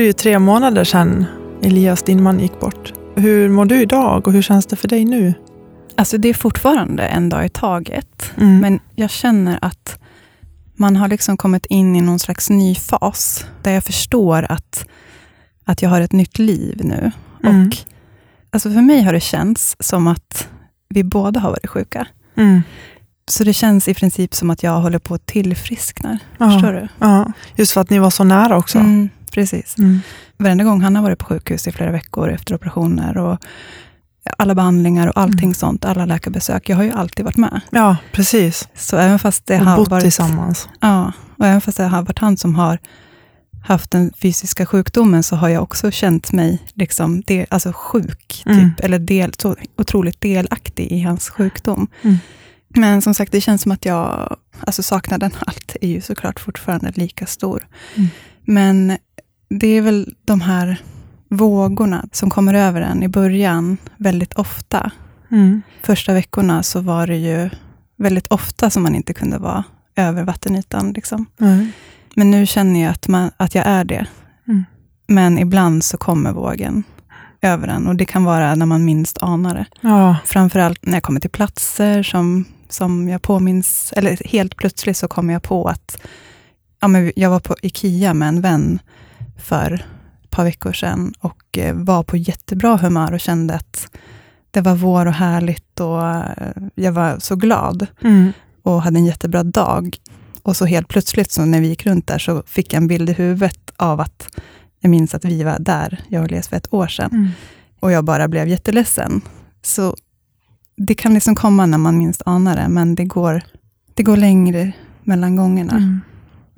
Det ju tre månader sedan Elias, din man, gick bort. Hur mår du idag och hur känns det för dig nu? Alltså det är fortfarande en dag i taget, Mm. men jag känner att man har liksom kommit in i någon slags ny fas, där jag förstår att, att jag har ett nytt liv nu. Mm. Och alltså för mig har det känts som att vi båda har varit sjuka. Mm. Så det känns i princip som att jag håller på att tillfriskna. Ja. Förstår du? Ja, just för att ni var så nära också. Mm, precis. Mm. Varenda gång han har varit på sjukhus i flera veckor efter operationer och alla behandlingar och allting Mm. sånt, alla läkarbesök. Jag har ju alltid varit med. Ja, precis. Så även fast det Och har bott varit, tillsammans. Ja, och även fast det har varit han som har haft den fysiska sjukdomen, så har jag också känt mig liksom del, alltså sjuk, typ, Mm. eller del, så otroligt delaktig i hans sjukdom. Mm. Men som sagt, det känns som att jag, alltså saknaden allt är ju såklart fortfarande lika stor. Mm. Men det är väl de här vågorna som kommer över en i början väldigt ofta. Mm. Första veckorna så var det ju väldigt ofta som man inte kunde vara över vattenytan. Liksom. Nej. Men nu känner jag att, man, att jag är det. Mm. Men ibland så kommer vågen över en och det kan vara när man minst anar det. Ja. Framförallt när jag kommer till platser som, som jag påminns, eller helt plötsligt så kommer jag på att ja, men jag var på Ikea med en vän för ett par veckor sedan och eh, var på jättebra humör och kände att det var vår och härligt och eh, jag var så glad Mm. och hade en jättebra dag. Och så helt plötsligt så när vi gick runt där så fick jag en bild i huvudet av att jag minns att vi var där, jag och Elias, för ett år sedan. Mm. Och jag bara blev jätteledsen. Så det kan liksom komma när man minst anar det, men det går, det går längre mellan gångerna. Mm.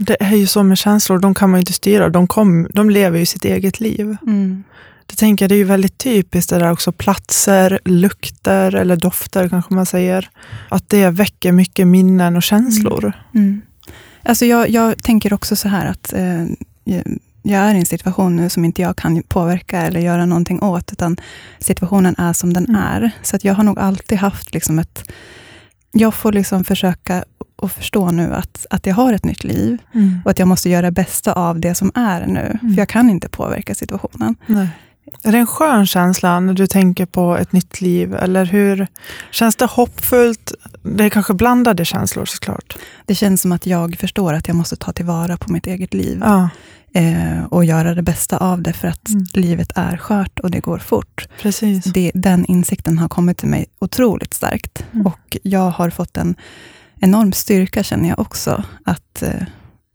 Det är ju så med känslor, de kan man ju inte styra. De, kom, de lever ju sitt eget liv. Mm. Det tänker det är ju väldigt typiskt det där också. Platser, lukter eller dofter kanske man säger. Att det väcker mycket minnen och känslor. Mm. Alltså jag, jag tänker också så här att eh, jag- jag är i en situation nu som inte jag kan påverka eller göra någonting åt, utan situationen är som den Mm. är. Så att jag har nog alltid haft liksom ett... Jag får liksom försöka att förstå nu att, att jag har ett nytt liv Mm. och att jag måste göra det bästa av det som är nu. Mm. För jag kan inte påverka situationen. Nej. Är det en skön känsla när du tänker på ett nytt liv? Eller hur Känns det hoppfullt? Det är kanske blandade känslor såklart. Det känns som att jag förstår att jag måste ta tillvara på mitt eget liv Ja, eh, och göra det bästa av det, för att Mm. livet är skört och det går fort. precis. Det, den insikten har kommit till mig otroligt starkt. Mm. Och jag har fått en enorm styrka, känner jag också, att, eh,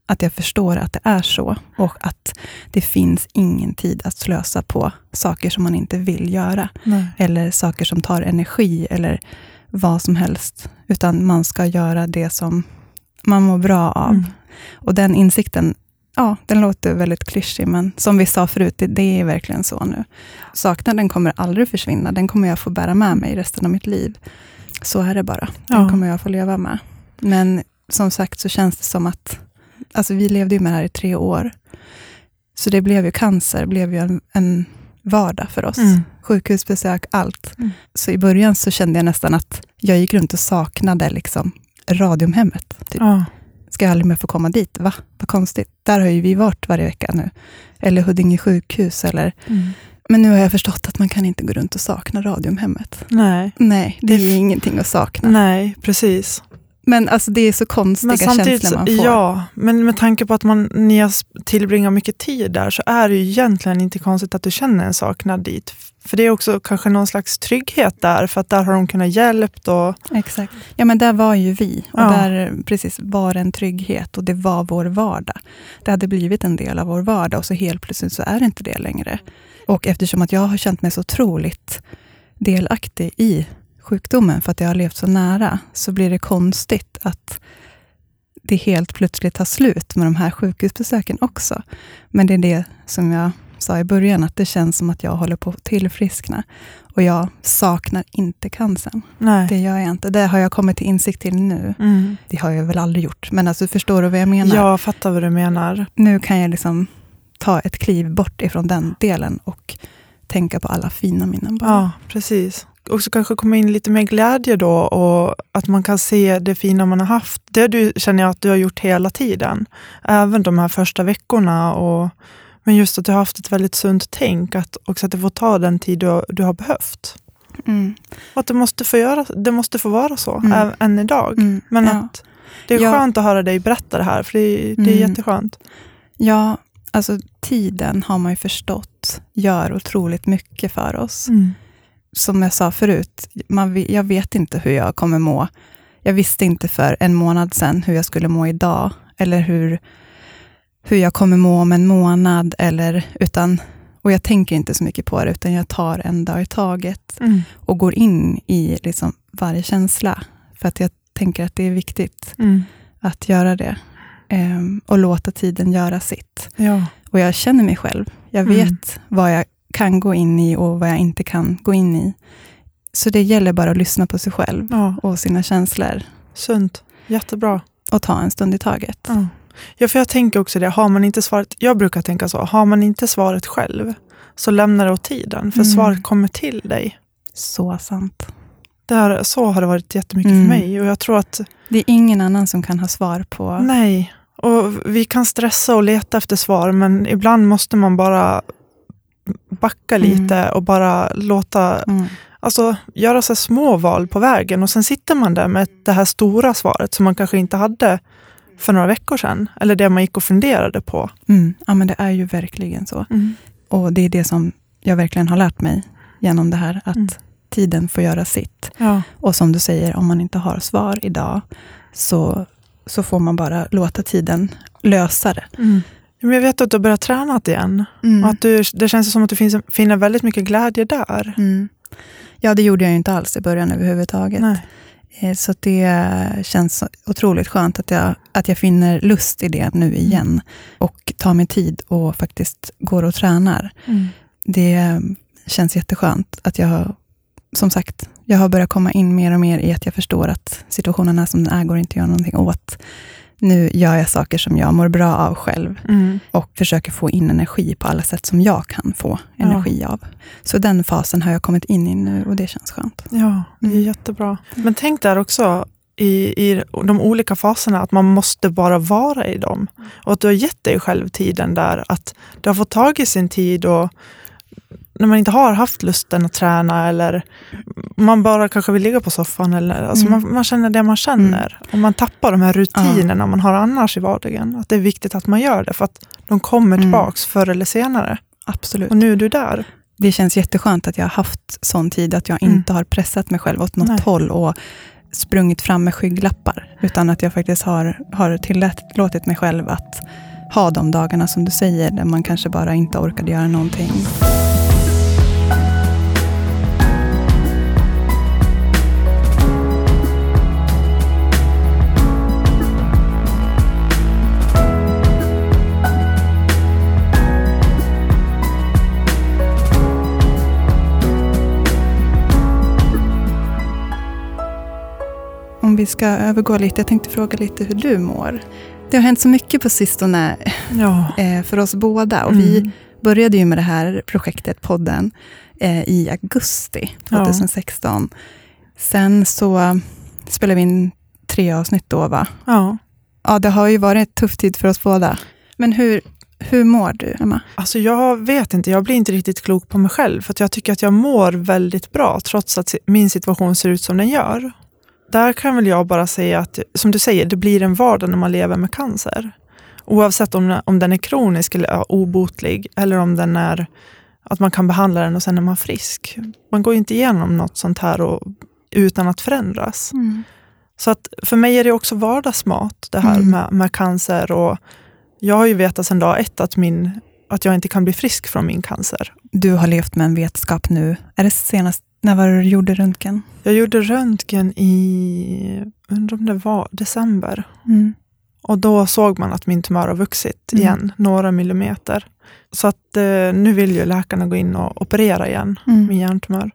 att jag förstår att det är så. Och att det finns ingen tid att slösa på saker som man inte vill göra. Nej. Eller saker som tar energi, eller vad som helst. Utan man ska göra det som man mår bra av. Mm. Och den insikten, ja, den låter väldigt klyschig, men som vi sa förut, det, det är verkligen så nu. Saknaden kommer aldrig försvinna, den kommer jag få bära med mig resten av mitt liv. Så är det bara, den Ja. kommer jag få leva med. Men som sagt så känns det som att, alltså vi levde ju med det här i tre år. Så det blev ju cancer, blev ju en, en vardag för oss. Mm. Sjukhusbesök, allt. Mm. Så i början så kände jag nästan att jag gick runt och saknade liksom Radiumhemmet. Typ Ja. ska jag aldrig mer få komma dit. Va? Vad konstigt. Där har ju vi varit varje vecka nu. Eller Huddinge sjukhus. Eller... Mm. Men nu har jag förstått att man kan inte gå runt och sakna Radiumhemmet. Nej. Nej, det är ju ingenting att sakna. Nej, precis. Men alltså, det är så konstiga Men samtidigt, känslor man får. ja, men med tanke på att man, ni har tillbringat mycket tid där så är det ju egentligen inte konstigt att du känner en saknad dit. För det är också kanske någon slags trygghet där, för att där har de kunnat hjälpt och Exakt. Ja, men där var ju vi. Och Ja. där precis var en trygghet och det var vår vardag. Det hade blivit en del av vår vardag och så helt plötsligt så är det inte det längre. Och eftersom att jag har känt mig så otroligt delaktig i sjukdomen, för att jag har levt så nära, så blir det konstigt att det helt plötsligt tar slut med de här sjukhusbesöken också. Men det är det som jag sa i början, att det känns som att jag håller på att tillfriskna. Och jag saknar inte cancern. nej. Det gör jag inte. Det har jag kommit till insikt till nu. Mm. Det har jag väl aldrig gjort. Men alltså, förstår du vad jag menar? Jag fattar vad du menar. Nu kan jag liksom ta ett kliv bort ifrån den delen och tänka på alla fina minnen bara. Ja, precis. Och så kanske komma in lite mer glädje då och att man kan se det fina man har haft. Det du, känner jag att du har gjort hela tiden. Även de här första veckorna och Men just att du har haft ett väldigt sunt tänk, att också att det får ta den tid du, du har behövt. Mm. Att det måste få, göra, det måste få vara så, Mm. än idag. Mm. Men ja. att det är Ja. skönt att höra dig berätta det här, för det är, det är Mm. jätteskönt. ja, alltså tiden har man ju förstått gör otroligt mycket för oss. Mm. Som jag sa förut, man, jag vet inte hur jag kommer må. Jag visste inte för en månad sedan hur jag skulle må idag, eller hur, hur jag kommer må om en månad. Eller, utan, och jag tänker inte så mycket på det, utan jag tar en dag i taget Mm. och går in i liksom varje känsla. För att jag tänker att det är viktigt Mm. att göra det. Ehm, och låta tiden göra sitt. Ja. Och jag känner mig själv. Jag Mm. vet vad jag kan gå in i och vad jag inte kan gå in i. Så det gäller bara att lyssna på sig själv ja, och sina känslor sunt. Jättebra. och ta en stund i taget. Ja. ja, för jag tänker också det, har man inte svaret, jag brukar tänka så, har man inte svaret själv, så lämna det åt tiden, för Mm. svaret kommer till dig. Så sant. Där, så har det varit jättemycket Mm. för mig och jag tror att Det är ingen annan som kan ha svar på... Nej, och vi kan stressa och leta efter svar, men ibland måste man bara backa Mm. lite och bara låta, Mm. alltså göra så små val på vägen och sen sitter man där med det här stora svaret som man kanske inte hade för några veckor sedan, eller det man gick och funderade på. Mm. Ja, men det är ju verkligen så. Och det är det som jag verkligen har lärt mig genom det här, att Mm. tiden får göra sitt. Ja. Och som du säger, om man inte har svar idag, så, så får man bara låta tiden lösa det. Men jag vet att du har börjat träna igen och att du, det känns som att du finns, finner väldigt mycket glädje där. Mm. Ja, det gjorde jag ju inte alls i början överhuvudtaget. Nej. Eh, Så det känns otroligt skönt att jag, att jag finner lust i det nu igen. Och tar mig tid och faktiskt går och tränar. Det känns jätteskönt att jag, som sagt, jag har börjat komma in mer och mer i att jag förstår att situationen är som den är, går inte att göra någonting åt. Nu gör jag saker som jag mår bra av själv Mm. och försöker få in energi på alla sätt som jag kan få Ja. energi av. Så den fasen har jag kommit in i nu och det känns skönt. Ja, det är Mm. jättebra. Men tänk där också i, i de olika faserna att man måste bara vara i dem. Och att du har gett dig själv tiden där, att det har fått tag i sin tid och när man inte har haft lusten att träna eller man bara kanske vill ligga på soffan eller alltså Mm. man, man känner det man känner. Och man tappar de här rutinerna man har annars i vardagen. Att det är viktigt att man gör det för att de kommer Mm. tillbaks förr eller senare. Absolut. Och nu är du där. Det känns jätteskönt att jag har haft sån tid att jag Mm. inte har pressat mig själv åt något Nej. håll och sprungit fram med skygglappar. Utan att jag faktiskt har, har tillåtit mig själv att ha de dagarna som du säger, där man kanske bara inte orkade göra någonting. Vi ska övergå lite, jag tänkte fråga lite hur du mår. Det har hänt så mycket på sistone Ja. eh, för oss båda. Och Vi Mm. började ju med det här projektet, podden, eh, i augusti 2016. Sen så spelade vi in tre avsnitt då, va? ja. Ja, det har ju varit en tuff tid för oss båda. Men hur, hur mår du, Emma? Alltså jag vet inte, jag blir inte riktigt klok på mig själv. För jag tycker att jag mår väldigt bra trots att min situation ser ut som den gör. Där kan väl jag bara säga att, som du säger, det blir en vardag när man lever med cancer. Oavsett om, om den är kronisk eller obotlig eller om den är att man kan behandla den och sen är man frisk. Man går ju inte igenom något sånt här och, utan att förändras. Så att för mig är det också vardagsmat det här Mm. med, med cancer. Och jag har ju vetat sedan dag ett att, min, att jag inte kan bli frisk från min cancer. Du har levt med en vetskap nu. Är det senast, när var det du gjorde röntgen? Jag gjorde röntgen i, undrar om det var december. Mm. Och då såg man att min tumör har vuxit Mm. igen, några millimeter. Så att eh, nu vill ju läkarna gå in och operera igen, Mm. min hjärntumör.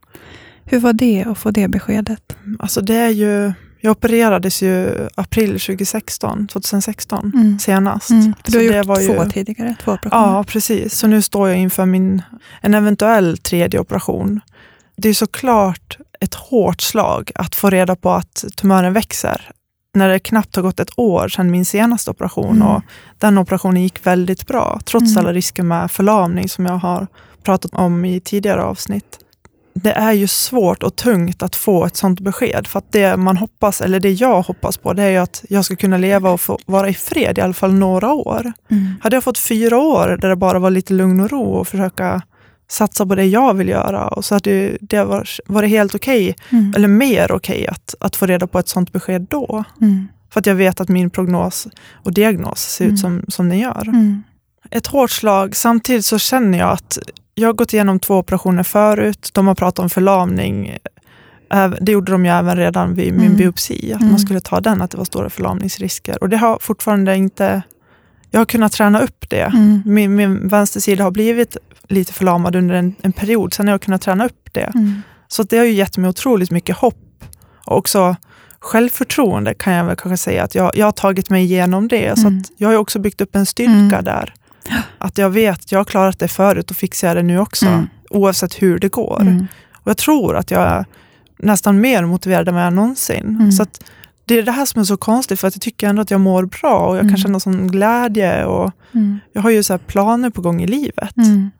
Hur var det att få det beskedet? Alltså det är ju, jag opererades ju april 2016, 2016 Mm. senast. Mm. Så du har det gjort ju- två tidigare, två operationer. Ja, precis. Så nu står jag inför min, en eventuell tredje operation. Det är såklart ett hårt slag att få reda på att tumören växer när det knappt har gått ett år sedan min senaste operation Mm. och den operationen gick väldigt bra, trots Mm. alla risker med förlamning som jag har pratat om i tidigare avsnitt. Det är ju svårt och tungt att få ett sånt besked, för att det man hoppas, eller det jag hoppas på, det är ju att jag ska kunna leva och få vara i fred i alla fall några år. Mm. Hade jag fått fyra år där det bara var lite lugn och ro och försöka satsa på det jag vill göra, och så hade det var- varit helt okej, Mm. eller mer okej, att, att få reda på ett sånt besked då. Mm. För att jag vet att min prognos och diagnos ser Mm. ut som, som den gör. Mm. Ett hårt slag. Samtidigt så känner jag att jag har gått igenom två operationer förut. De har pratat om förlamning. Det gjorde de ju även redan vid min Mm. biopsi, att Mm. man skulle ta den, att det var stora förlamningsrisker. Och det har fortfarande inte... Jag har kunnat träna upp det. Mm. Min, min vänstersida har blivit lite förlamad under en, en period, sen har jag kunnat träna upp det. Mm. Så att det har ju gett mig otroligt mycket hopp. Och också självförtroende kan jag väl kanske säga att jag, jag har tagit mig igenom det. Så Mm. att jag har också byggt upp en styrka Mm. där. Att jag vet, jag har klarat det förut och fixar jag det nu också. Mm. Oavsett hur det går. Mm. Och jag tror att jag är nästan mer motiverad än vad jag någonsin. Så att det är det här som är så konstigt, för att jag tycker ändå att jag mår bra och jag Mm. kan känna sån glädje. Och Mm. jag har ju så planer på gång i livet. Mm.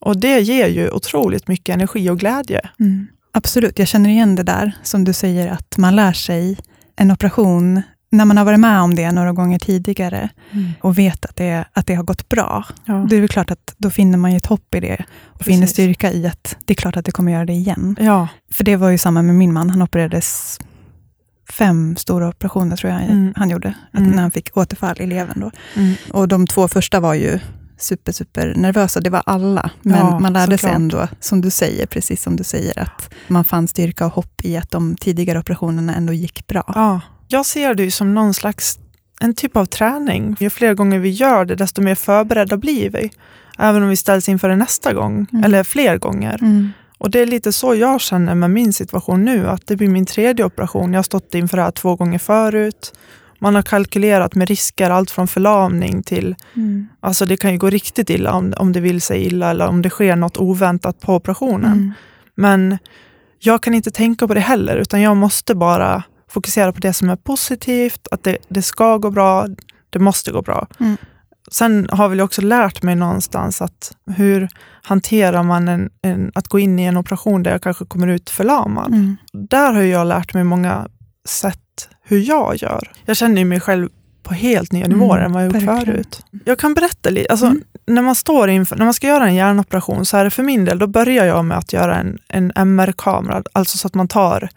Och det ger ju otroligt mycket energi och glädje. Mm. Absolut, jag känner igen det där som du säger att man lär sig en operation när man har varit med om det några gånger tidigare och vet att det, att det har gått bra. Ja. Det är väl klart att då finner man ju ett hopp i det och finner Precis. styrka i att det är klart att det kommer göra det igen. ja. För det var ju samma med min man. Han opererades fem stora operationer tror jag Mm. han gjorde, Mm. när han fick återfall i levern. Då. Mm. Och de två första var ju super, super nervösa. Det var alla. Men Ja, man lärde sig ändå, som du säger, precis som du säger, att man fann styrka och hopp i att de tidigare operationerna ändå gick bra. Ja, jag ser det som någon slags en typ av träning. Ju fler gånger vi gör det, desto mer förberedda blir vi. Även om vi ställs inför det nästa gång, Mm. eller fler gånger. Mm. Och det är lite så jag känner med min situation nu, att det blir min tredje operation. Jag har stått inför det här två gånger förut. Man har kalkylerat med risker, allt från förlamning till, Mm. alltså det kan ju gå riktigt illa om, om det vill sig illa eller om det sker något oväntat på operationen. Mm. Men jag kan inte tänka på det heller, utan jag måste bara fokusera på det som är positivt, att det, det ska gå bra, det måste gå bra. Mm. Sen har väl jag också lärt mig någonstans att hur hanterar man en, en, att gå in i en operation där jag kanske kommer ut förlamad. Mm. Där har jag lärt mig många sätt hur jag gör. Jag känner ju mig själv på helt nya Mm, nivåer än vad jag gjort verkligen. förut. Jag kan berätta lite. Alltså, Mm. när, man står inför, när man ska göra en hjärnoperation så är det för min del, då börjar jag med att göra en, en MR-kamera, alltså så att man tar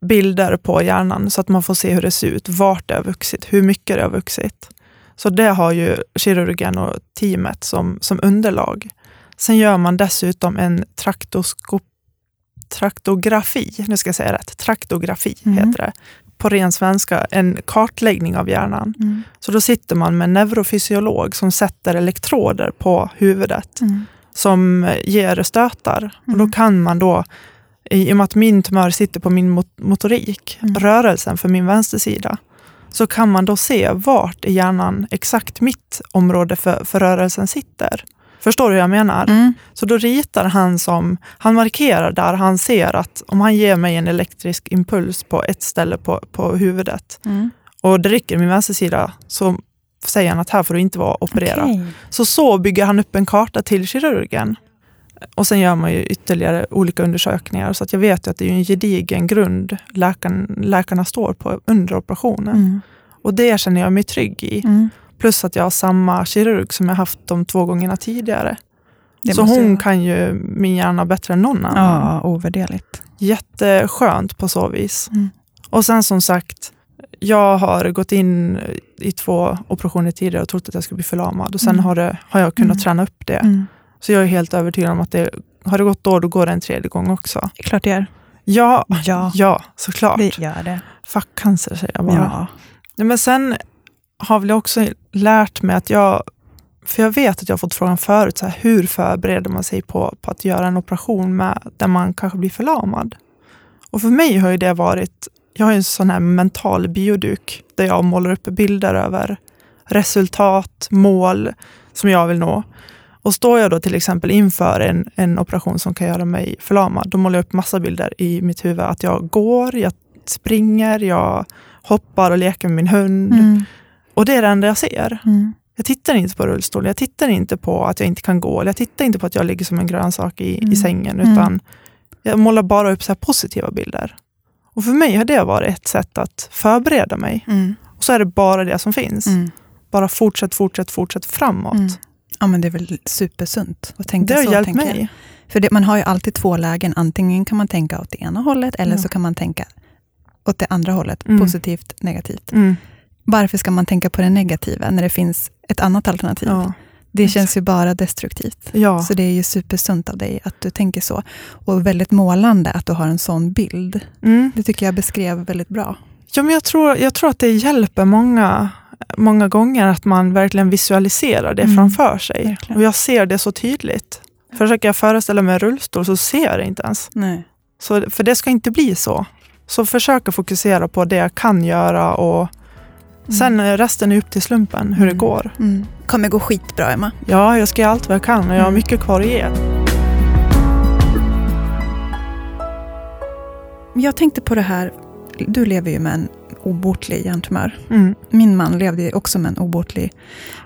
bilder på hjärnan så att man får se hur det ser ut, vart det har vuxit, hur mycket det har vuxit. Så det har ju kirurgen och teamet som, som underlag. Sen gör man dessutom en traktoskop, traktografi, nu ska jag säga rätt, traktografi Mm. heter det. På ren svenska, en kartläggning av hjärnan. Mm. Så då sitter man med en neurofysiolog som sätter elektroder på huvudet Mm. som ger stötar. Och Mm. då kan man då, i och med att min tumör sitter på min mot- motorik, Mm. rörelsen för min vänstersida, så kan man då se vart i hjärnan exakt mitt område för, för rörelsen sitter. Förstår du hur jag menar? Mm. Så då ritar han som, han markerar där han ser att om han ger mig en elektrisk impuls på ett ställe på, på huvudet Mm. och det rycker min vänstersida så säger han att här får du inte vara operera. Okej. Så så bygger han upp en karta till kirurgen. Och sen gör man ju ytterligare olika undersökningar så att jag vet att det är en gedigen grund läkaren, läkarna står på under operationen. Mm. Och det känner jag mig trygg i. Mm. Plus att jag har samma kirurg som jag haft de två gångerna tidigare. Det så hon ju- kan ju min hjärna bättre än någon annan. Ja, ovärderligt. Jätteskönt på så vis. Mm. Och sen som sagt, jag har gått in i två operationer tidigare och trott att jag skulle bli förlamad. Och sen Mm. har, det, har jag kunnat Mm. träna upp det. Mm. Så jag är helt övertygad om att det, har det gått då, då går det en tredje gång också. Klart det är. Ja, Ja, ja såklart. det gör det. Fuck cancer säger jag bara. Ja, men sen har väl också lärt mig att jag, för jag vet att jag har fått frågan förut, så här, hur förbereder man sig på, på att göra en operation med, där man kanske blir förlamad? Och för mig har ju det varit, jag har ju en sån här mental bioduk där jag målar upp bilder över resultat, mål som jag vill nå. Och står jag då till exempel inför en, en operation som kan göra mig förlamad, då målar jag upp massa bilder i mitt huvud att jag går, jag, springer, jag hoppar och leker med min hund. Mm. Och det är det enda jag ser. Mm. Jag tittar inte på rullstol, jag tittar inte på att jag inte kan gå, jag tittar inte på att jag ligger som en grönsak i, Mm. i sängen, Mm. utan jag målar bara upp så positiva bilder. Och för mig har det varit ett sätt att förbereda mig. Mm. Och så är det bara det som finns. Mm. Bara fortsätt, fortsätt, fortsätt framåt. Mm. Ja, men det är väl supersunt att tänka Det har så. hjälpt tänker jag. mig. För det, man har ju alltid två lägen. Antingen kan man tänka åt det ena hållet eller Ja. så kan man tänka åt det andra hållet. Mm. Positivt, negativt. Varför ska man tänka på det negativa när det finns ett annat alternativ? Ja. Det känns ju bara destruktivt. Ja. Så det är ju supersunt av dig att du tänker så. Och väldigt målande att du har en sån bild. Mm. Det tycker jag beskrev väldigt bra. Ja, men jag, tror, jag tror att det hjälper många, många gånger att man verkligen visualiserar det Mm. framför sig. Verkligen. Och jag ser det så tydligt. Försöker jag föreställa mig en rullstol så ser jag det inte ens. Nej. Så, för det ska inte bli så. Så försök att fokusera på det jag kan göra och sen är resten är upp till slumpen hur det Mm. går. Mm. kommer gå skitbra, Emma. Ja, jag ska göra allt vad jag kan och jag har Mm. mycket kvar att ge. Jag tänkte på det här, du lever ju med en obotlig hjärntumör. Mm. Min man levde också med en obotlig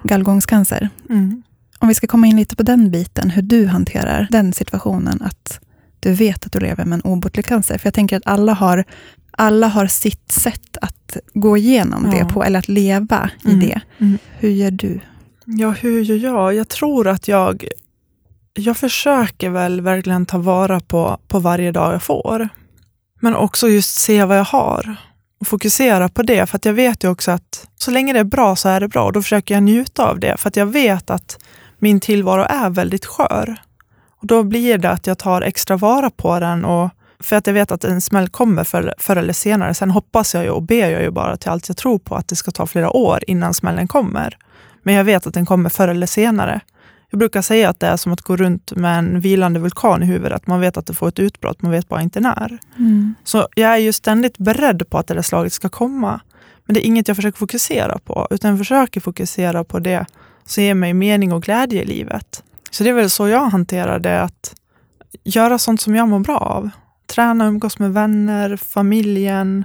gallgångscancer. Mm. Om vi ska komma in lite på den biten, hur du hanterar den situationen, att du vet att du lever med en obotlig cancer. För jag tänker att alla har, alla har sitt sätt att gå igenom Ja. det på, eller att leva i Mm. det. Mm. Hur gör du? Ja, hur gör jag? Jag tror att jag, jag försöker väl verkligen ta vara på, på varje dag jag får. Men också just se vad jag har och fokusera på det. För jag vet ju också att så länge det är bra så är det bra. Och då försöker jag njuta av det. För att jag vet att min tillvaro är väldigt skör. Och då blir det att jag tar extra vara på den. Och, för att jag vet att en smäll kommer förr, förr eller senare. Sen hoppas jag ju och ber jag ju bara till allt jag tror på att det ska ta flera år innan smällen kommer. Men jag vet att den kommer förr eller senare. Jag brukar säga att det är som att gå runt med en vilande vulkan i huvudet. Man vet att det får ett utbrott, man vet bara inte när. Så jag är ju ständigt beredd på att det där slaget ska komma. Men det är inget jag försöker fokusera på, utan jag försöker fokusera på det som ger mig mening och glädje i livet. Så det är väl så jag hanterar det, att göra sånt som jag mår bra av. Träna, umgås med vänner, familjen,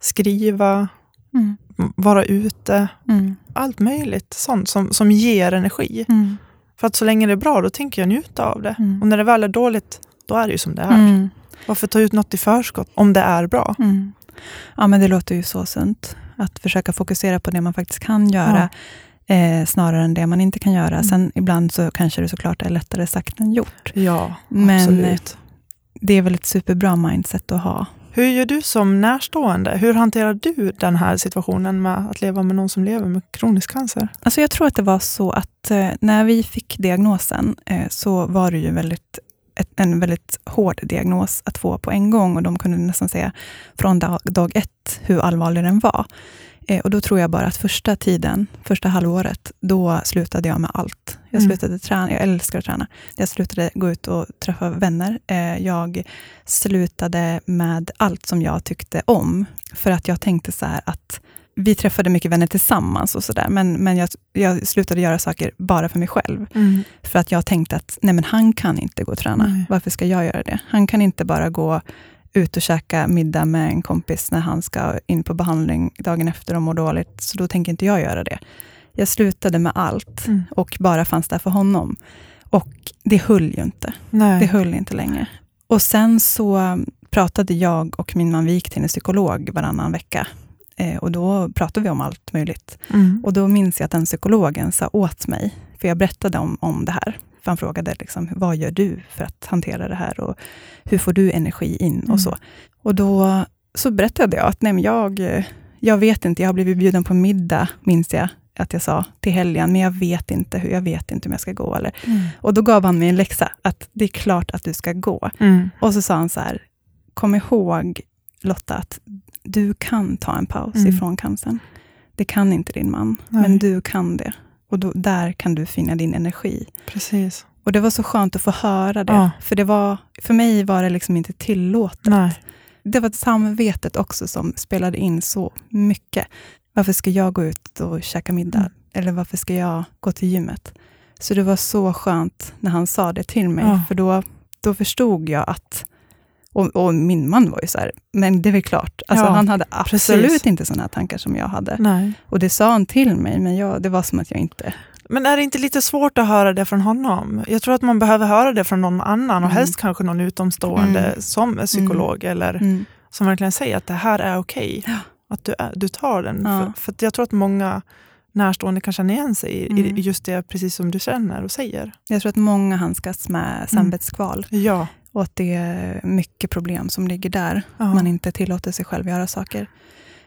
skriva, Mm. vara ute. Mm. Allt möjligt sånt som, som ger energi. Mm. För att så länge det är bra, då tänker jag njuta av det. Mm. Och när det väl är dåligt, då är det ju som det är. Mm. Varför ta ut något i förskott om det är bra? Mm. Ja, men det låter ju så sunt. Att försöka fokusera på det man faktiskt kan göra, eh, snarare än det man inte kan göra. Mm. Sen ibland så kanske det såklart är lättare sagt än gjort. Ja, Men- absolut. Det är väl ett superbra mindset att ha. Hur gör du som närstående? Hur hanterar du den här situationen med att leva med någon som lever med kronisk cancer? Alltså jag tror att det var så att eh, när vi fick diagnosen eh, så var det ju väldigt, en väldigt hård diagnos att få på en gång och de kunde nästan säga från dag, dag ett hur allvarlig den var. Eh, och då tror jag bara att första tiden, första halvåret, då slutade jag med allt. Jag Mm. slutade träna, jag älskar att träna. Jag slutade gå ut och träffa vänner. Eh, jag slutade med allt som jag tyckte om. För att jag tänkte så här att vi träffade mycket vänner tillsammans och sådär, men, men jag, jag slutade göra saker bara för mig själv. För att jag tänkte att nej men han kan inte gå och träna. Nej. Varför ska jag göra det? Han kan inte bara gå ut och käka middag med en kompis när han ska in på behandling dagen efter och mår dåligt, så då tänker inte jag göra det. Jag slutade med allt Mm. och bara fanns där för honom. Och det höll ju inte. Nej. Det höll inte längre. Och sen så pratade jag och min man, vi gick till en psykolog varannan vecka. Eh, och då pratade vi om allt möjligt. Mm. Och då minns jag att den psykologen sa åt mig, för jag berättade om, om det här. Han frågade liksom, vad gör du för att hantera det här? Och hur får du energi in? Mm. Och så. Och då så berättade jag att nej, jag, jag vet inte, jag har blivit bjuden på middag, minns jag att jag sa, till helgen, men jag vet inte hur, jag vet inte om jag ska gå. Eller. Mm. Och då gav han mig en läxa, att det är klart att du ska gå. Mm. Och så sa han så här, kom ihåg Lotta, att du kan ta en paus Mm. ifrån cancern. Det kan inte din man, Nej. men du kan det. Och då, där kan du finna din energi. Precis. Och det var så skönt att få höra det. Ja. För, det var, för mig var det liksom inte tillåtet. Nej. Det var samvetet också som spelade in så mycket. Varför ska jag gå ut och käka middag? Mm. Eller varför ska jag gå till gymmet? Så det var så skönt när han sa det till mig. Ja. För då, då förstod jag att Och, och, min man var ju så här, men det är väl klart. Alltså, Ja, han hade absolut precis. inte sådana tankar som jag hade. Nej. Och det sa han till mig, men jag, det var som att jag inte... Men är det inte lite svårt att höra det från honom? Jag tror att man behöver höra det från någon annan och Mm. helst kanske någon utomstående Mm. som är psykolog eller Mm. som verkligen säger att det här är okej. Ja. Att du, du tar den. Ja. För, för jag tror att många närstående kan känna igen sig i, Mm. i just det precis som du känner och säger. Jag tror att många handskas Mm. med samvetskval Ja. Och att det är mycket problem som ligger där. Ja. Man inte tillåter sig själv göra saker.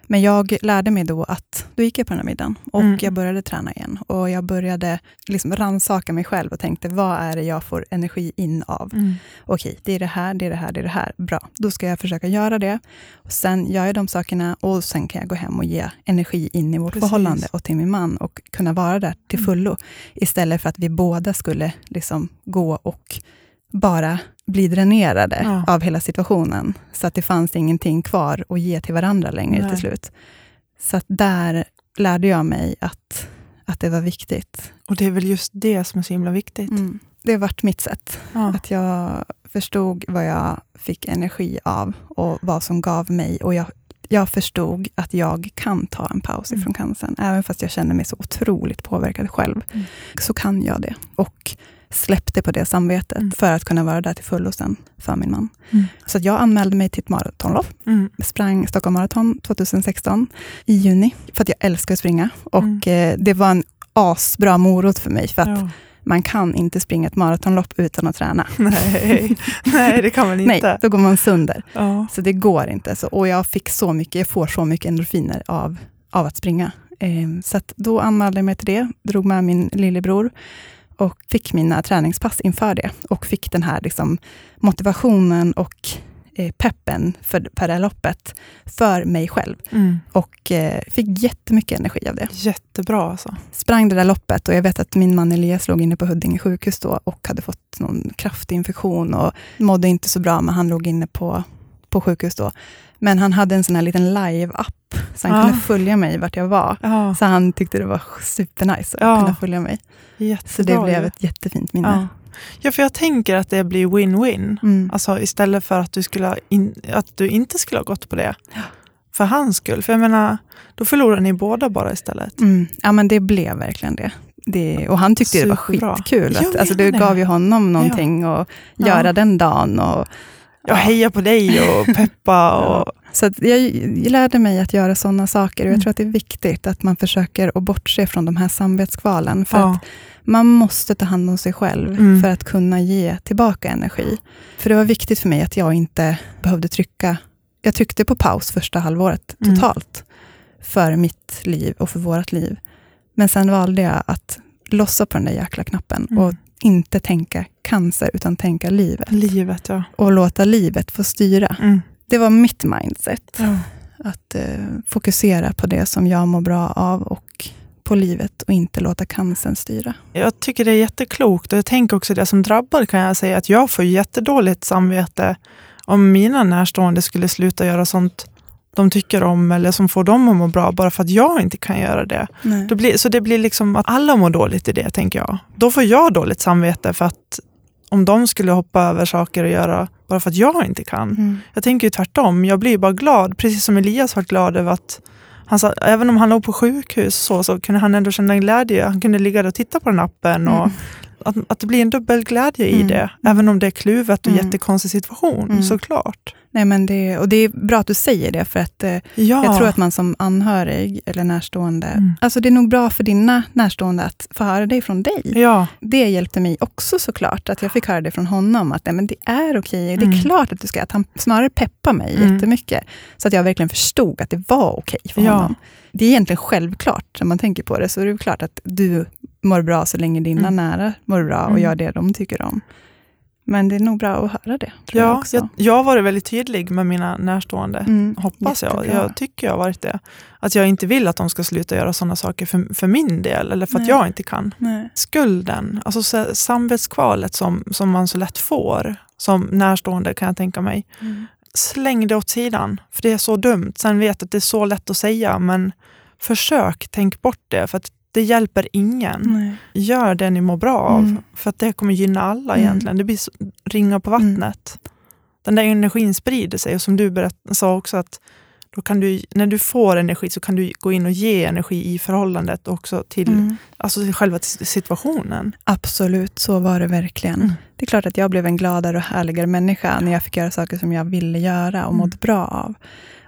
Men jag lärde mig då att, då gick jag på den här middagen och Mm. jag började träna igen. Och jag började liksom rannsaka mig själv och tänkte, vad är det jag får energi in av? Mm. Okej, det är det här, det är det här, det är det här. Bra, då ska jag försöka göra det. Och sen gör jag de sakerna och sen kan jag gå hem och ge energi in i vårt Precis. förhållande och till min man och kunna vara där till Mm. fullo. Istället för att vi båda skulle liksom gå och bara bli dränerade Ja. av hela situationen. Så att det fanns ingenting kvar att ge till varandra längre Nej. till slut. Så att där lärde jag mig att, att det var viktigt. Och det är väl just det som är så himla viktigt. Mm. Det har varit mitt sätt. Ja. Att jag förstod vad jag fick energi av och vad som gav mig. Och jag, jag förstod att jag kan ta en paus Mm. ifrån cancern. Även fast jag känner mig så otroligt påverkad själv. Mm. Så kan jag det. Och släppte på det samvetet Mm. för att kunna vara där till fullo sen för min man. Mm. Så jag anmälde mig till ett maratonlopp. Mm. Sprang Stockholm Marathon 2016 i juni. För att jag älskar att springa. Och Mm. eh, det var en asbra morot för mig. För att Ja. man kan inte springa ett maratonlopp utan att träna. Nej. Nej, det kan man Nej, inte. då går man sönder. Ja. Så det går inte. Så, och jag fick så mycket, jag får så mycket endorfiner av, av att springa. Eh, så att då anmälde jag mig till det, drog med min lillebror och fick mina träningspass inför det. Och fick den här liksom, motivationen och eh, peppen för, för det här loppet för mig själv. Mm. Och eh, fick jättemycket energi av det. Jättebra alltså. Sprang det där loppet och jag vet att min man Elias låg inne på Huddinge sjukhus då och hade fått någon kraftig infektion och mådde inte så bra, men han låg inne på, på sjukhus då. Men han hade en sån här liten live-app, så han Ah. kunde följa mig vart jag var. Ja. Så han tyckte det var supernice att Ja. kunna följa mig. Jättebra. Så det blev ett jättefint minne. ja. ja, för jag tänker att det blir win-win. Mm. Alltså istället för att du, skulle in, att du inte skulle ha gått på det. Ja. För hans skull. För jag menar, då förlorar ni båda bara istället. Mm. Ja, men det blev verkligen det. det och han tyckte det var Superbra. skitkul. Att, alltså, det gav ju honom någonting att Ja. göra den dagen. Och, Jag hejar på dig och peppa. Och, Så jag, lärde mig att göra sådana saker och jag Mm. tror att det är viktigt att man försöker att bortse från de här samvetskvalen. För ja. att man måste ta hand om sig själv Mm. för att kunna ge tillbaka energi. För det var viktigt för mig att jag inte behövde trycka. Jag tryckte på paus första halvåret Mm. totalt för mitt liv och för vårt liv. Men sen valde jag att lossa på den där jäkla knappen Mm. och inte tänka cancer utan tänka livet. Livet, ja. Och låta livet få styra. Mm. Det var mitt mindset. ja. Att eh, fokusera på det som jag mår bra av och på livet och inte låta cancern styra. Jag tycker det är jätteklokt och jag tänker också det som drabbar kan jag säga att jag får jättedåligt samvete om mina närstående skulle sluta göra sånt de tycker om eller som får dem att må bra bara för att jag inte kan göra det. Blir, så det blir liksom att alla mår dåligt i det, tänker jag. Då får jag dåligt samvete för att om de skulle hoppa över saker och göra bara för att jag inte kan. Mm. Jag tänker ju tvärtom. Jag blir bara glad, precis som Elias var glad över att han sa, även om han låg på sjukhus så, så kunde han ändå känna glädje. Han kunde ligga där och titta på den appen. Och Mm. att, att det blir en dubbel glädje i Mm. det. Även om det är kluvet och Mm. jättekonstig situation, Mm. såklart. Nej, men det, och det är bra att du säger det, för att eh, Ja. jag tror att man som anhörig eller närstående, Mm. alltså det är nog bra för dina närstående att få höra det från dig. Ja, Det hjälpte mig också såklart, att jag fick höra det från honom, att nej, men det är okej, det är Mm. klart att du ska, att han snarare peppar mig Mm. jättemycket, så att jag verkligen förstod att det var okej för Ja. honom. Det är egentligen självklart, när man tänker på det, så är det klart att du mår bra så länge dina Mm. nära mår bra och Mm. gör det de tycker om. Men det är nog bra att höra det, jag ja också. jag, jag har varit väldigt tydlig med mina närstående. Mm, Hoppas jag. jättebra. Jag tycker jag har varit det. Att jag inte vill att de ska sluta göra sådana saker för, för min del, eller för att Nej. jag inte kan. Nej. Skulden, alltså så- samvetskvalet som, som man så lätt får, som närstående kan jag tänka mig. Mm. Släng det åt sidan, för det är så dumt. Sen vet jag att det är så lätt att säga, men försök tänk bort det, för att det hjälper ingen. Nej. Gör det ni mår bra av, Mm. för att det kommer gynna alla Mm. egentligen. Det blir så, ringa på vattnet. Den där energin sprider sig och som du berätt, sa också att då kan du, när du får energi så kan du gå in och ge energi i förhållandet också till, Mm. alltså till själva situationen. Absolut, så var det verkligen. Mm. Det är klart att jag blev en gladare och härligare människa när jag fick göra saker som jag ville göra och Mm. mådde bra av.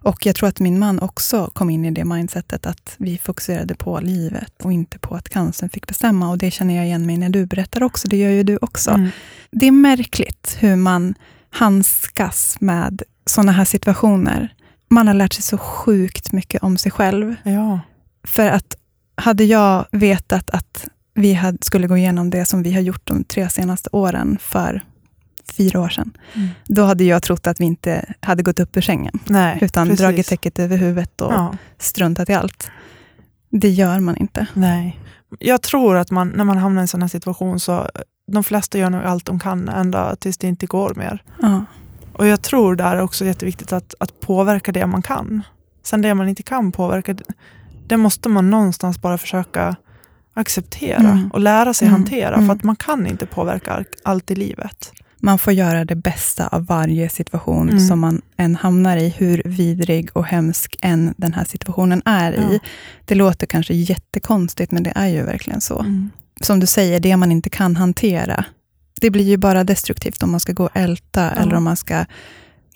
Och jag tror att min man också kom in i det mindsetet att vi fokuserade på livet och inte på att cancern fick bestämma. Och det känner jag igen mig när du berättar också. Det gör ju du också. Mm. Det är märkligt hur man handskas med sådana här situationer. Man har lärt sig så sjukt mycket om sig själv. Ja. För att hade jag vetat att vi hade, skulle gå igenom det som vi har gjort de tre senaste åren för fyra år sedan, Mm. då hade jag trott att vi inte hade gått upp ur sängen, Nej, utan precis. dragit täcket över huvudet och Ja. struntat i allt. Det gör man inte. Nej. Jag tror att man, när man hamnar i en sån här situation så de flesta gör nog allt de kan ända tills det inte går mer. Ja. Och jag tror där är också jätteviktigt att, att påverka det man kan. Sen det man inte kan påverka, det måste man någonstans bara försöka acceptera Mm. och lära sig Mm. hantera. Mm. För att man kan inte påverka allt i livet. Man får göra det bästa av varje situation Mm. som man än hamnar i, hur vidrig och hemsk än den här situationen är Ja. i. Det låter kanske jättekonstigt, men det är ju verkligen så. Mm. som du säger, det man inte kan hantera, det blir ju bara destruktivt om man ska gå och älta Ja. eller om man ska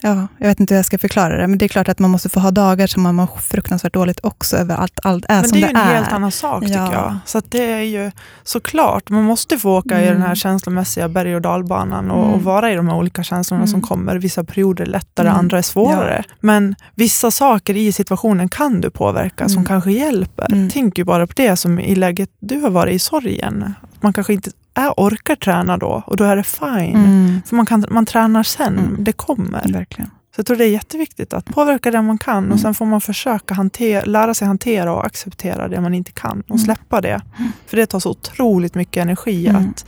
Ja, jag vet inte hur jag ska förklara det, men det är klart att man måste få ha dagar som man mår fruktansvärt dåligt också över allt, allt är Men som det är det ju en är. helt annan sak tycker Ja. jag. Så det är ju såklart, man måste få åka i Mm. den här känslomässiga berg och dalbanan och, Mm. och vara i de här olika känslorna Mm. som kommer. Vissa perioder är lättare, Mm. andra är svårare. Men vissa saker i situationen kan du påverka som Mm. kanske hjälper. Mm. Tänk ju bara på det som i läget du har varit i sorgen. Man kanske inte är, orkar träna då och då är det fine. Mm, För man, kan, man tränar sen, Mm. det kommer. verkligen. Så jag tror det är jätteviktigt att påverka det man kan Mm. och sen får man försöka hantera, lära sig hantera och acceptera det man inte kan och Mm. släppa det. Mm. För det tar så otroligt mycket energi Mm. att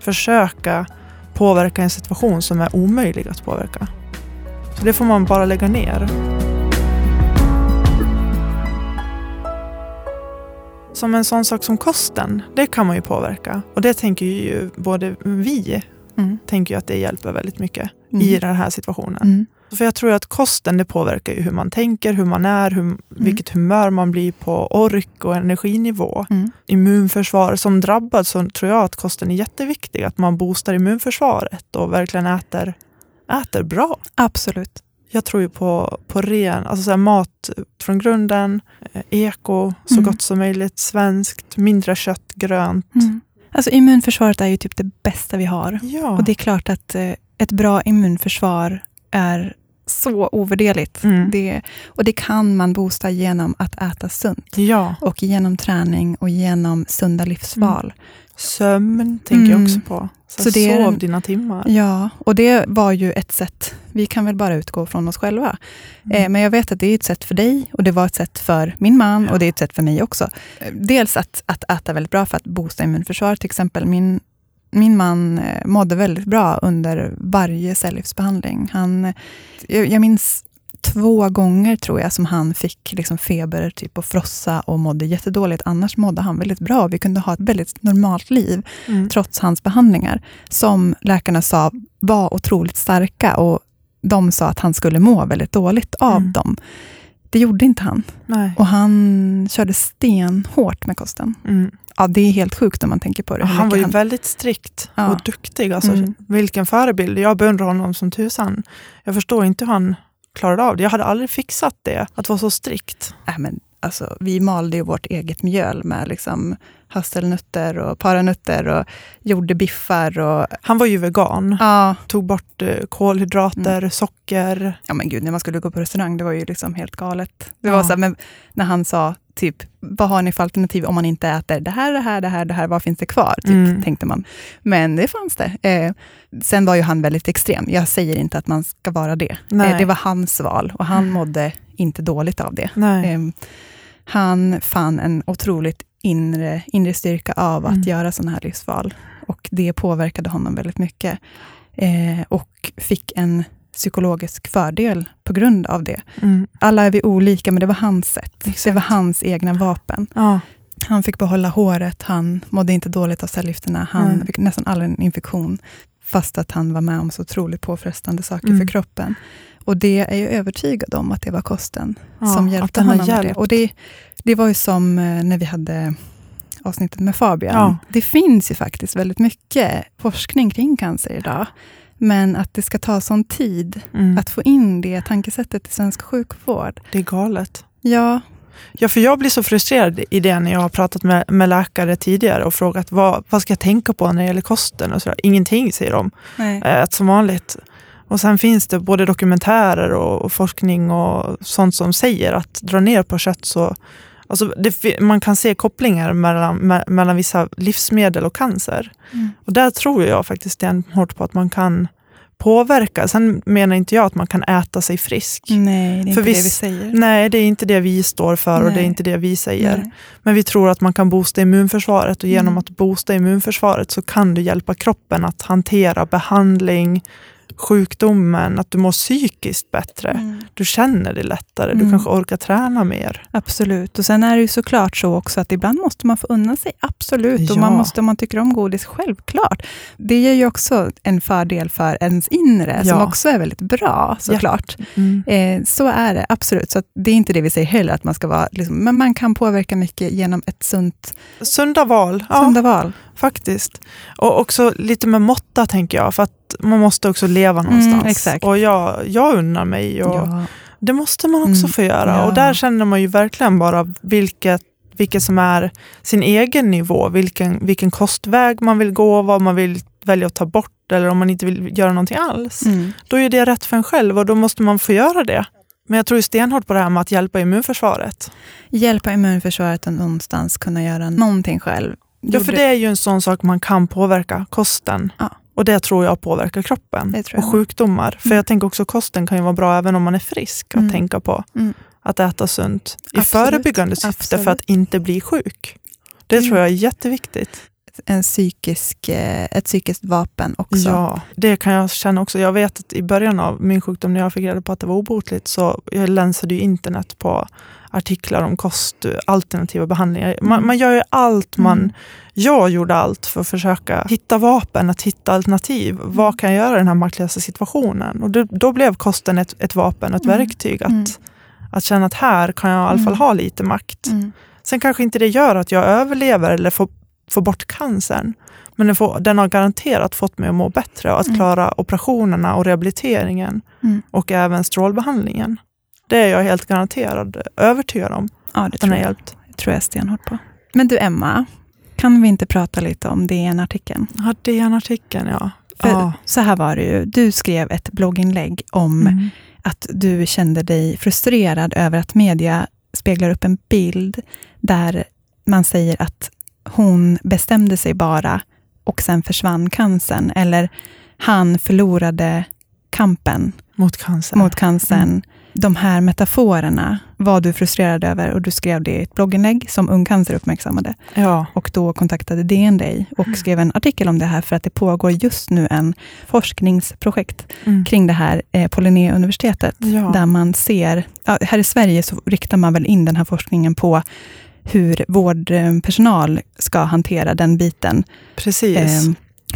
försöka påverka en situation som är omöjlig att påverka. Så det får man bara lägga ner. Som en sån sak som kosten, det kan man ju påverka. Och det tänker ju både vi, Mm. tänker ju att det hjälper väldigt mycket Mm. i den här situationen. Mm. För jag tror att kosten det påverkar ju hur man tänker, hur man är, hur, vilket humör man blir på, ork och energinivå. Mm. Immunförsvar. Som drabbad så tror jag att kosten är jätteviktig. Att man boostar immunförsvaret och verkligen äter, äter bra. Absolut. Jag tror ju på, på ren, alltså så mat från grunden, eh, eko så Mm. gott som möjligt, svenskt, mindre kött, grönt. Mm. Alltså immunförsvaret är ju typ det bästa vi har. Ja. Och det är klart att eh, ett bra immunförsvar är så ovärderligt. Mm. Det, och det kan man boosta genom att äta sunt. ja. Och genom träning och genom sunda livsval. Sömn tänker jag Mm. också på. Så, Så det sov en- dina timmar. Ja, och det var ju ett sätt. Vi kan väl bara utgå från oss själva. Mm. Eh, men jag vet att det är ett sätt för dig och det var ett sätt för min man och det är ett sätt för mig också. Eh, Dels att, att äta väldigt bra för att boosta immunförsvaret. Till exempel min, min man eh, mådde väldigt bra under varje cellgiftsbehandling. Han, eh, jag, jag minns två gånger tror jag som han fick liksom feber typ och frossa och mådde jättedåligt. Annars mådde han väldigt bra. Vi kunde ha ett väldigt normalt liv Mm. trots hans behandlingar, som läkarna sa var otroligt starka och de sa att han skulle må väldigt dåligt av Mm. dem. Det gjorde inte han. Nej. Och han körde stenhårt med kosten. Mm. Ja, det är helt sjukt om man tänker på det. Hur han var ju väldigt strikt Ja. och duktig. Alltså, Mm. Vilken förebild. Jag beundrar honom som tusan. Jag förstår inte hur han klarade av det. Jag hade aldrig fixat det, att vara så strikt. Äh, men, alltså, vi malde ju vårt eget mjöl med liksom, hasselnötter och paranötter och gjorde biffar. Och, Han var ju vegan. ja, Tog bort eh, kolhydrater, Mm. socker. ja, men gud, när man skulle gå på restaurang, det var ju liksom helt galet. Det Ja. var så här, men när han sa, typ, vad har ni för alternativ om man inte äter det här, det här, det här, det här, vad finns det kvar? Typ, Mm. tänkte man. Men det fanns det. Eh, sen var ju han väldigt extrem. Jag säger inte att man ska vara det. Eh, det var hans val och han mådde inte dåligt av det. Eh, han fann en otroligt inre, inre styrka av att Mm. göra sådana här livsval. Och det påverkade honom väldigt mycket. Eh, och fick en psykologisk fördel på grund av det. Mm. Alla är vi olika, men det var hans sätt. Exakt. Det var hans egna vapen. Ja. Han fick behålla håret, han mådde inte dåligt av cellgifterna, han Mm. fick nästan aldrig en infektion. fast att han var med om så otroligt påfrestande saker Mm. för kroppen. Och det är jag övertygad om att det var kosten Ja, som hjälpte honom med det. hjälpt. Och det. Det var ju som eh, när vi hade avsnittet med Fabian. Ja. Det finns ju faktiskt väldigt mycket forskning kring cancer idag. Men att det ska ta sån tid Mm. att få in det tankesättet i svensk sjukvård. Det är galet. Ja, Ja, för jag blir så frustrerad i det när jag har pratat med, med läkare tidigare och frågat vad, vad ska jag tänka på när det gäller kosten? Och så. Ingenting säger de. nej. Ät som vanligt. Och sen finns det både dokumentärer och, och forskning och sånt som säger att dra ner på kött så Alltså det, man kan se kopplingar mellan, me, mellan vissa livsmedel och cancer. Mm. Och där tror jag faktiskt stenhårt på att man kan påverka. Sen menar inte jag att man kan äta sig frisk. nej, det är För inte det vi säger. Nej, det är inte det vi står för och det är Nej. inte det vi säger. Nej. Men vi tror att man kan boosta immunförsvaret och genom Mm. att boosta immunförsvaret så kan du hjälpa kroppen att hantera behandling, sjukdomen, att du mår psykiskt bättre. Mm. Du känner dig lättare, du Mm. kanske orkar träna mer. Absolut. Och sen är det ju såklart så också att ibland måste man få unna sig. Absolut. Och Ja. man måste, om man tycker om godis, självklart. Det ger ju också en fördel för ens inre, som Ja. också är väldigt bra såklart. Mm. Eh, så är det, absolut. Så det är inte det vi säger heller, att man ska vara... Liksom, men man kan påverka mycket genom ett sunt, Sunda val, ja sunda val. faktiskt. Och också lite med måtta tänker jag, för att man måste också leva någonstans. Mm. Och jag, jag unnar mig och Ja. Det måste man också Mm, få göra. ja. Och där känner man ju verkligen bara vilket, vilket som är sin egen nivå. Vilken, vilken kostväg man vill gå, vad man vill välja att ta bort eller om man inte vill göra någonting alls. Mm. Då är det rätt för en själv och då måste man få göra det. Men jag tror stenhårt på det här med att hjälpa immunförsvaret. Hjälpa immunförsvaret att någonstans kunna göra någonting själv. Ja, för det är ju en sån sak man kan påverka, kosten. Ja. Och det tror jag påverkar kroppen jag och sjukdomar. För Mm. jag tänker också kosten kan ju vara bra även om man är frisk att Mm. tänka på. Mm. Att äta sunt i Absolut. förebyggande syfte för att Absolut. inte bli sjuk. Det Mm. tror jag är jätteviktigt. en psykisk, eh, ett psykiskt vapen också. Ja, det kan jag känna också. Jag vet att i början av min sjukdom, när jag fick reda på att det var obotligt, så jag länsade ju internet på artiklar om kost, alternativa behandlingar. Man, Mm. man gör ju allt man... Mm. Jag gjorde allt för att försöka hitta vapen, att hitta alternativ. Mm. Vad kan jag göra i den här maktlösa situationen? Och då, då blev kosten ett, ett vapen, ett Mm. verktyg. Att, Mm. att känna att här kan jag i alla fall Mm. ha lite makt. Mm. Sen kanske inte det gör att jag överlever eller får, får bort cancern. Men den, får, den har garanterat fått mig att må bättre och att Mm. klara operationerna och rehabiliteringen Mm. och även strålbehandlingen. Det är jag helt garanterad övertygad om Ja, det tror jag. hjälpt. Det tror jag stenhårt på. Men du Emma, kan vi inte prata lite om DN-artikeln? Ja, det är en artikeln, ja. För ja. så här var det ju, du skrev ett blogginlägg om Mm. att du kände dig frustrerad över att media speglar upp en bild där man säger att hon bestämde sig bara och sen försvann cancern. Eller han förlorade kampen Mot cancer. mot cancern. Mm. De här metaforerna var du frustrerad över och du skrev det i ett blogginlägg som Ung Cancer uppmärksammade. Ja. Och då kontaktade DN dig och Mm. skrev en artikel om det här för att det pågår just nu en forskningsprojekt Mm. kring det här eh, på Linnéuniversitetet. Ja. Där man ser, här i Sverige så riktar man väl in den här forskningen på hur vårdpersonal ska hantera den biten. Precis.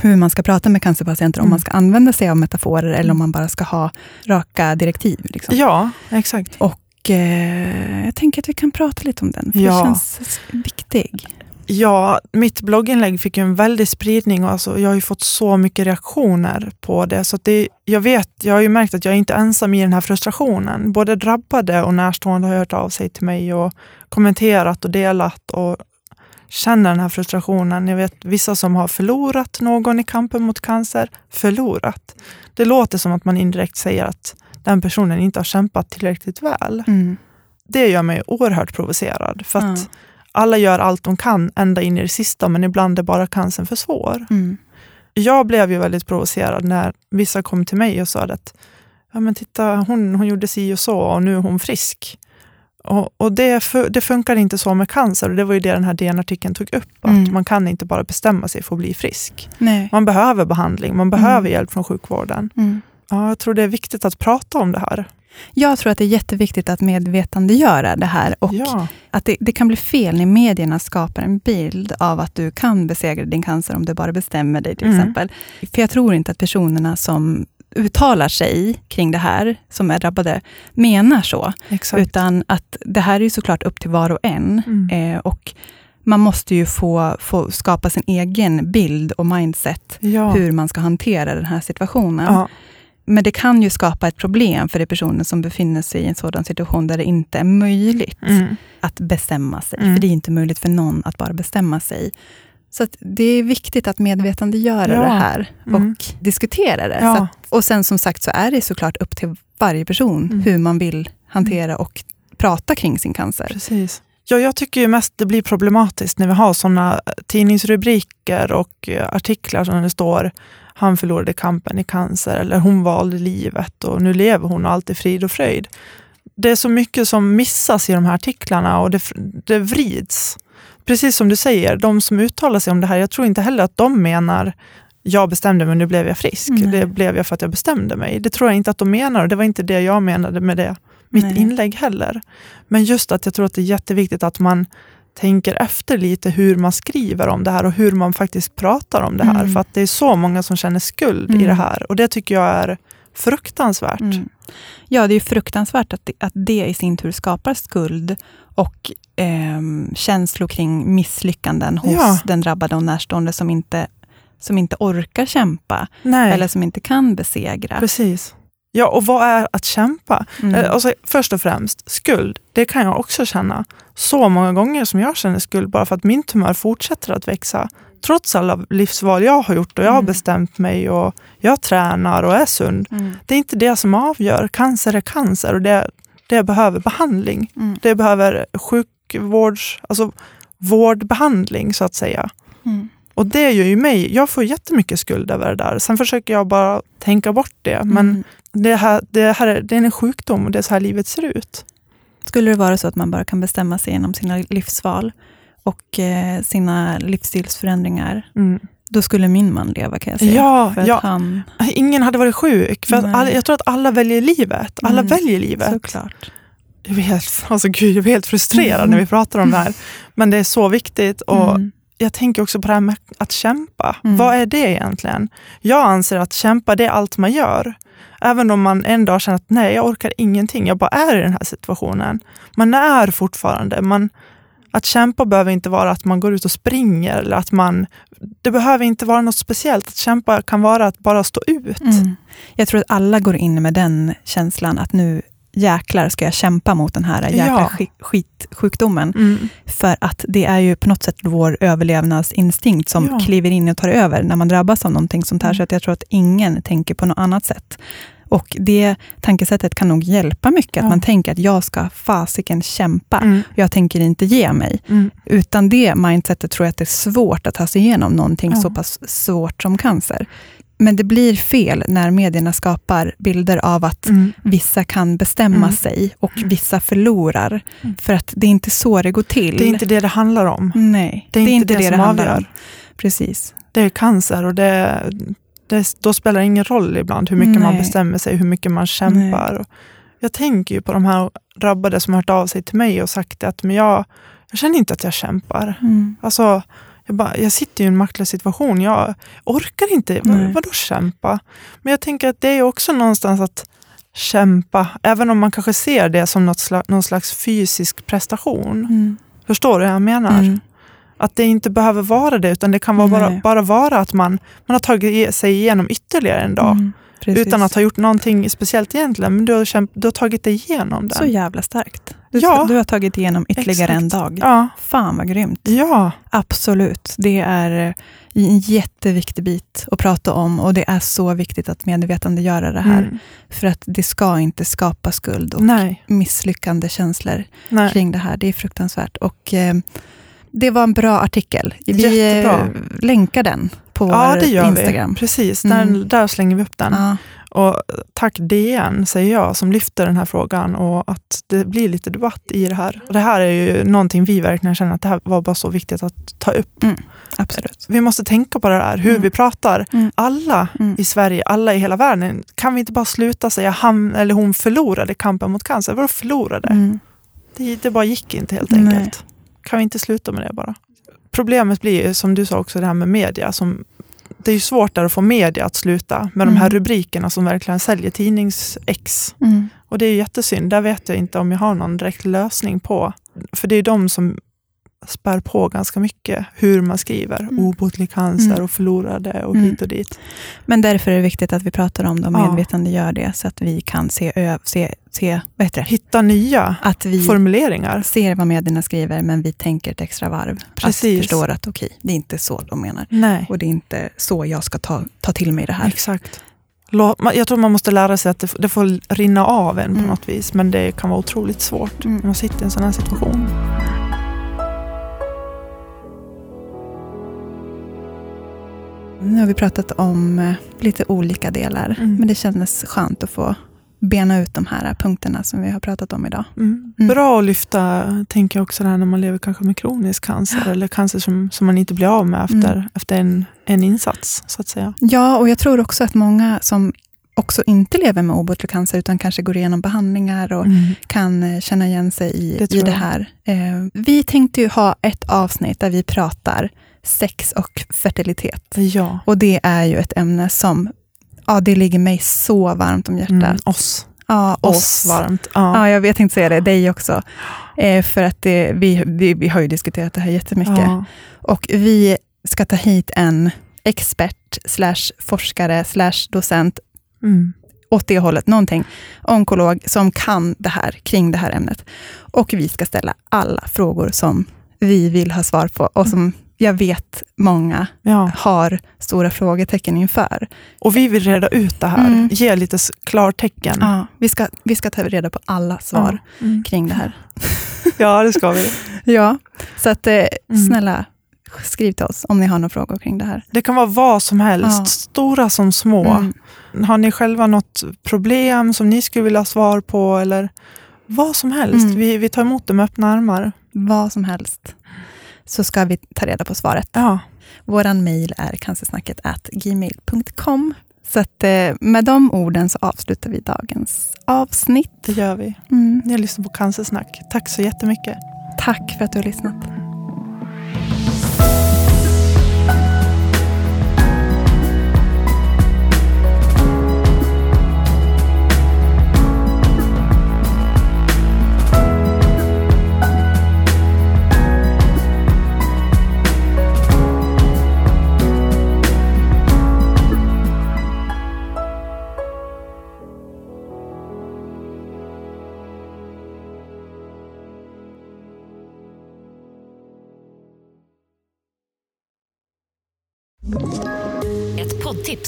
Hur man ska prata med cancerpatienter, om Mm. man ska använda sig av metaforer eller om man bara ska ha raka direktiv. Liksom. ja, exakt. Och eh, jag tänker att vi kan prata lite om den, för Ja. det känns viktig. Ja, mitt blogginlägg fick en väldig spridning och alltså, jag har ju fått så mycket reaktioner på det. Så det, jag vet, jag har ju märkt att jag är inte ensam i den här frustrationen. Både drabbade och närstående har hört av sig till mig och kommenterat och delat och känner den här frustrationen. Jag vet vissa som har förlorat någon i kampen mot cancer. Förlorat. Det låter som att man indirekt säger att den personen inte har kämpat tillräckligt väl. Mm. Det gör mig oerhört provocerad. För att Ja. alla gör allt de kan ända in i det sista, men ibland är bara cancern för svår. Mm. Jag blev ju väldigt provocerad när vissa kom till mig och sa att ja, men titta, hon, hon gjorde si och så och nu är hon frisk. Och, och det, det funkar inte så med cancer och det var ju det den här DN-artikeln tog upp. Att Mm. Man kan inte bara bestämma sig för att bli frisk. Nej. Man behöver behandling, man behöver Mm. hjälp från sjukvården. Mm. Ja, jag tror det är viktigt att prata om det här. Jag tror att det är jätteviktigt att medvetandegöra det här och Ja, att det, det kan bli fel när medierna skapar en bild av att du kan besegra din cancer om du bara bestämmer dig till Mm. exempel. För jag tror inte att personerna som uttalar sig kring det här, som är drabbade, menar så. exakt. Utan att det här är ju såklart upp till var och en. Mm. Eh, och man måste ju få, få skapa sin egen bild och mindset Ja. hur man ska hantera den här situationen. Ja, Men det kan ju skapa ett problem för de personer som befinner sig i en sådan situation där det inte är möjligt mm. att bestämma sig. Mm. För det är inte möjligt för någon att bara bestämma sig. Så det är viktigt att medvetandegöra Ja. det här och Mm. diskutera det. Ja. Att, och sen som sagt så är det såklart upp till varje person Mm. hur man vill hantera och prata kring sin cancer. Precis. Ja, jag tycker ju mest det blir problematiskt när vi har sådana tidningsrubriker och eh, artiklar som det står han förlorade kampen i cancer eller hon valde livet och nu lever hon och allt är frid och fröjd. Det är så mycket som missas i de här artiklarna och det, det vrids. Precis som du säger, de som uttalar sig om det här, jag tror inte heller att de menar jag bestämde mig, nu blev jag frisk. Nej. Det blev jag för att jag bestämde mig. Det tror jag inte att de menar och det var inte det jag menade med det mitt Nej. inlägg heller. Men just att jag tror att det är jätteviktigt att man tänker efter lite hur man skriver om det här och hur man faktiskt pratar om det här. Mm. För att det är så många som känner skuld i Mm. det här och det tycker jag är fruktansvärt. Mm. Ja, det är fruktansvärt att det, att det i sin tur skapar skuld och ehm, känslor kring misslyckanden hos Ja. den drabbade och närstående som inte, som inte orkar kämpa Nej, eller som inte kan besegra. precis. Ja, och vad är att kämpa? Mm. Eh, Alltså, först och främst, skuld, det kan jag också känna. Så många gånger som jag känner skuld bara för att min tumör fortsätter att växa. Trots alla livsval jag har gjort och jag har Mm. bestämt mig och jag tränar och är sund. Mm. Det är inte det som avgör. Cancer är cancer och det, det behöver behandling. Mm. Det behöver sjukvårds, alltså vårdbehandling så att säga. Och det gör ju mig, jag får jättemycket skuld över det där. Sen försöker jag bara tänka bort det. Men Mm. det, här, det, här, är- det är en sjukdom och det är så här livet ser ut. Skulle det vara så att man bara kan bestämma sig genom sina livsval och eh, sina livsstilsförändringar, Mm. då skulle min man leva kan jag säga. Ja, För att ja, han, ingen hade varit sjuk. För att alla, jag tror att alla väljer livet. Alla Mm, väljer livet. såklart. Jag blir, helt, alltså, gud, jag blir helt frustrerad Mm. när vi pratar om det här. Men det är så viktigt. Och Mm. Jag tänker också på det här med att kämpa. Mm. Vad är det egentligen? Jag anser att kämpa, det är allt man gör. Även om man en dag känner att nej, jag orkar ingenting. Jag bara är i den här situationen. Man är fortfarande. Man, att kämpa behöver inte vara att man går ut och springer. Eller att man, det behöver inte vara något speciellt. Att kämpa kan vara att bara stå ut. Mm. Jag tror att alla går in med den känslan att nu jäklar ska jag kämpa mot den här jäkla Ja. skit, skitsjukdomen. Mm. För att det är ju på något sätt vår överlevnadsinstinkt som Ja. kliver in och tar över när man drabbas av någonting sånt här. Så att jag tror att ingen tänker på något annat sätt. Och det tankesättet kan nog hjälpa mycket, att Ja. man tänker att jag ska fasiken kämpa. Mm. Jag tänker inte ge mig. Mm. Utan det mindsetet tror jag att det är svårt att ta sig igenom någonting Ja. så pass svårt som cancer. Men det blir fel när medierna skapar bilder av att Mm. vissa kan bestämma Mm. sig och vissa förlorar. Mm. För att det är inte så det går till. Det är inte det det handlar om. Nej, Det är inte det som handlar avgör. om. Precis. Det är cancer och det, det, då spelar det ingen roll ibland hur mycket man Nej. bestämmer sig, hur mycket man kämpar. Och Jag tänker ju på de här drabbade som har hört av sig till mig och sagt att men jag, jag känner inte att jag kämpar. Mm. Alltså, jag, bara, jag sitter i en maktlös situation, jag orkar inte. Vad, Nej. vadå kämpa? Men jag tänker att det är också någonstans att kämpa, även om man kanske ser det som något slags, någon slags fysisk prestation. Mm. Förstår du vad jag menar? Mm. Att det inte behöver vara det, utan det kan vara bara, bara vara att man, man har tagit sig igenom ytterligare en dag. Mm. Utan att ha gjort någonting speciellt egentligen, men du har, kämp- du har tagit dig igenom det. Så jävla starkt. Du, Ja. du har tagit igenom ytterligare en Exakt. dag. Ja, Fan vad grymt. ja, Absolut. Det är eh, en jätteviktig bit att prata om och det är så viktigt att medvetandegöra det här. Mm. För att det ska inte skapa skuld och Nej, misslyckande känslor nej. kring det här. Det är fruktansvärt. Och, eh, det var en bra artikel. Vi Jättebra. eh, länkar den på Ja, vår det gör Instagram. vi. Precis, Mm. där, där slänger vi upp den. Ja. Och tack DN, säger jag, som lyfter den här frågan och att det blir lite debatt i det här. Det här är ju någonting vi verkligen känner att det här var bara så viktigt att ta upp. Mm, absolut. Vi måste tänka på det där, hur Mm. vi pratar. Mm. Alla Mm. i Sverige, alla i hela världen. Kan vi inte bara sluta säga han eller hon förlorade kampen mot cancer? Vadå förlorade? Mm. Det, det bara gick inte helt Nej. Kan vi inte sluta med det bara? Problemet blir ju, som du sa också, det här med media. Som, det är ju svårt där att få media att sluta med de här Mm. rubrikerna som verkligen säljer tidningsex. Mm. Och det är ju jättesynd. Där vet jag inte om jag har någon direkt lösning på. För det är de som spär på ganska mycket hur man skriver. Mm. Obotlig cancer Mm. och förlorade och Mm. hit och dit. Men därför är det viktigt att vi pratar om det och Ja. medvetandegör det så att vi kan se, ö- se, se vad heter det? Hitta nya Att vi formuleringar. ser vad medierna skriver, men vi tänker ett extra varv. Precis. Att förstår att okej, det är inte så de menar. Nej. Och det är inte så jag ska ta, ta till mig det här. Exakt. Jag tror man måste lära sig att det får rinna av en på Mm. något vis. Men det kan vara otroligt svårt Mm. när man sitter i en sån här situation. Nu har vi pratat om eh, lite olika delar, Mm. men det kändes skönt att få bena ut de här punkterna som vi har pratat om idag. Mm. Mm. Bra att lyfta, tänker jag också, det här när man lever kanske med kronisk cancer eller cancer som, som man inte blir av med efter, Mm. efter en, en insats, så att säga. Ja, och jag tror också att många som också inte lever med obotlig cancer, utan kanske går igenom behandlingar och Mm. kan eh, känna igen sig i Det i det här. Eh, vi tänkte ju ha ett avsnitt där vi pratar sex och fertilitet. Ja, Och det är ju ett ämne som ja, det ligger mig så varmt om hjärtat. mm. oss. Ja, Oss varmt. Ja. Ja, jag vet inte säga det, dig också. Eh, för att det, vi, vi, vi har ju diskuterat det här jättemycket. Ja. Och vi ska ta hit en expert, slash forskare, slash docent, Mm. åt det hållet, någonting, onkolog som kan det här, kring det här ämnet. Och vi ska ställa alla frågor som vi vill ha svar på och som jag vet många Ja. har stora frågetecken inför. Och vi vill reda ut det här, Mm. ge lite klartecken. Ja, vi, ska, vi ska ta reda på alla svar Ja. Mm. kring det här. ja, det ska vi. Ja, så att eh, Mm. snälla skriv till oss om ni har några frågor kring det här. Det kan vara vad som helst, Ja. stora som små. Mm. Har ni själva något problem som ni skulle vilja ha svar på? Eller vad som helst. Mm. Vi, vi tar emot det med öppna armar. Vad som helst, så ska vi ta reda på svaret. Ja, Vår mejl är cancersnacket gmail.com. Så att, eh, med de orden så avslutar vi dagens avsnitt. det gör vi. Mm. Ni har lyssnat på Cancersnack. Tack så jättemycket. Tack för att du har lyssnat.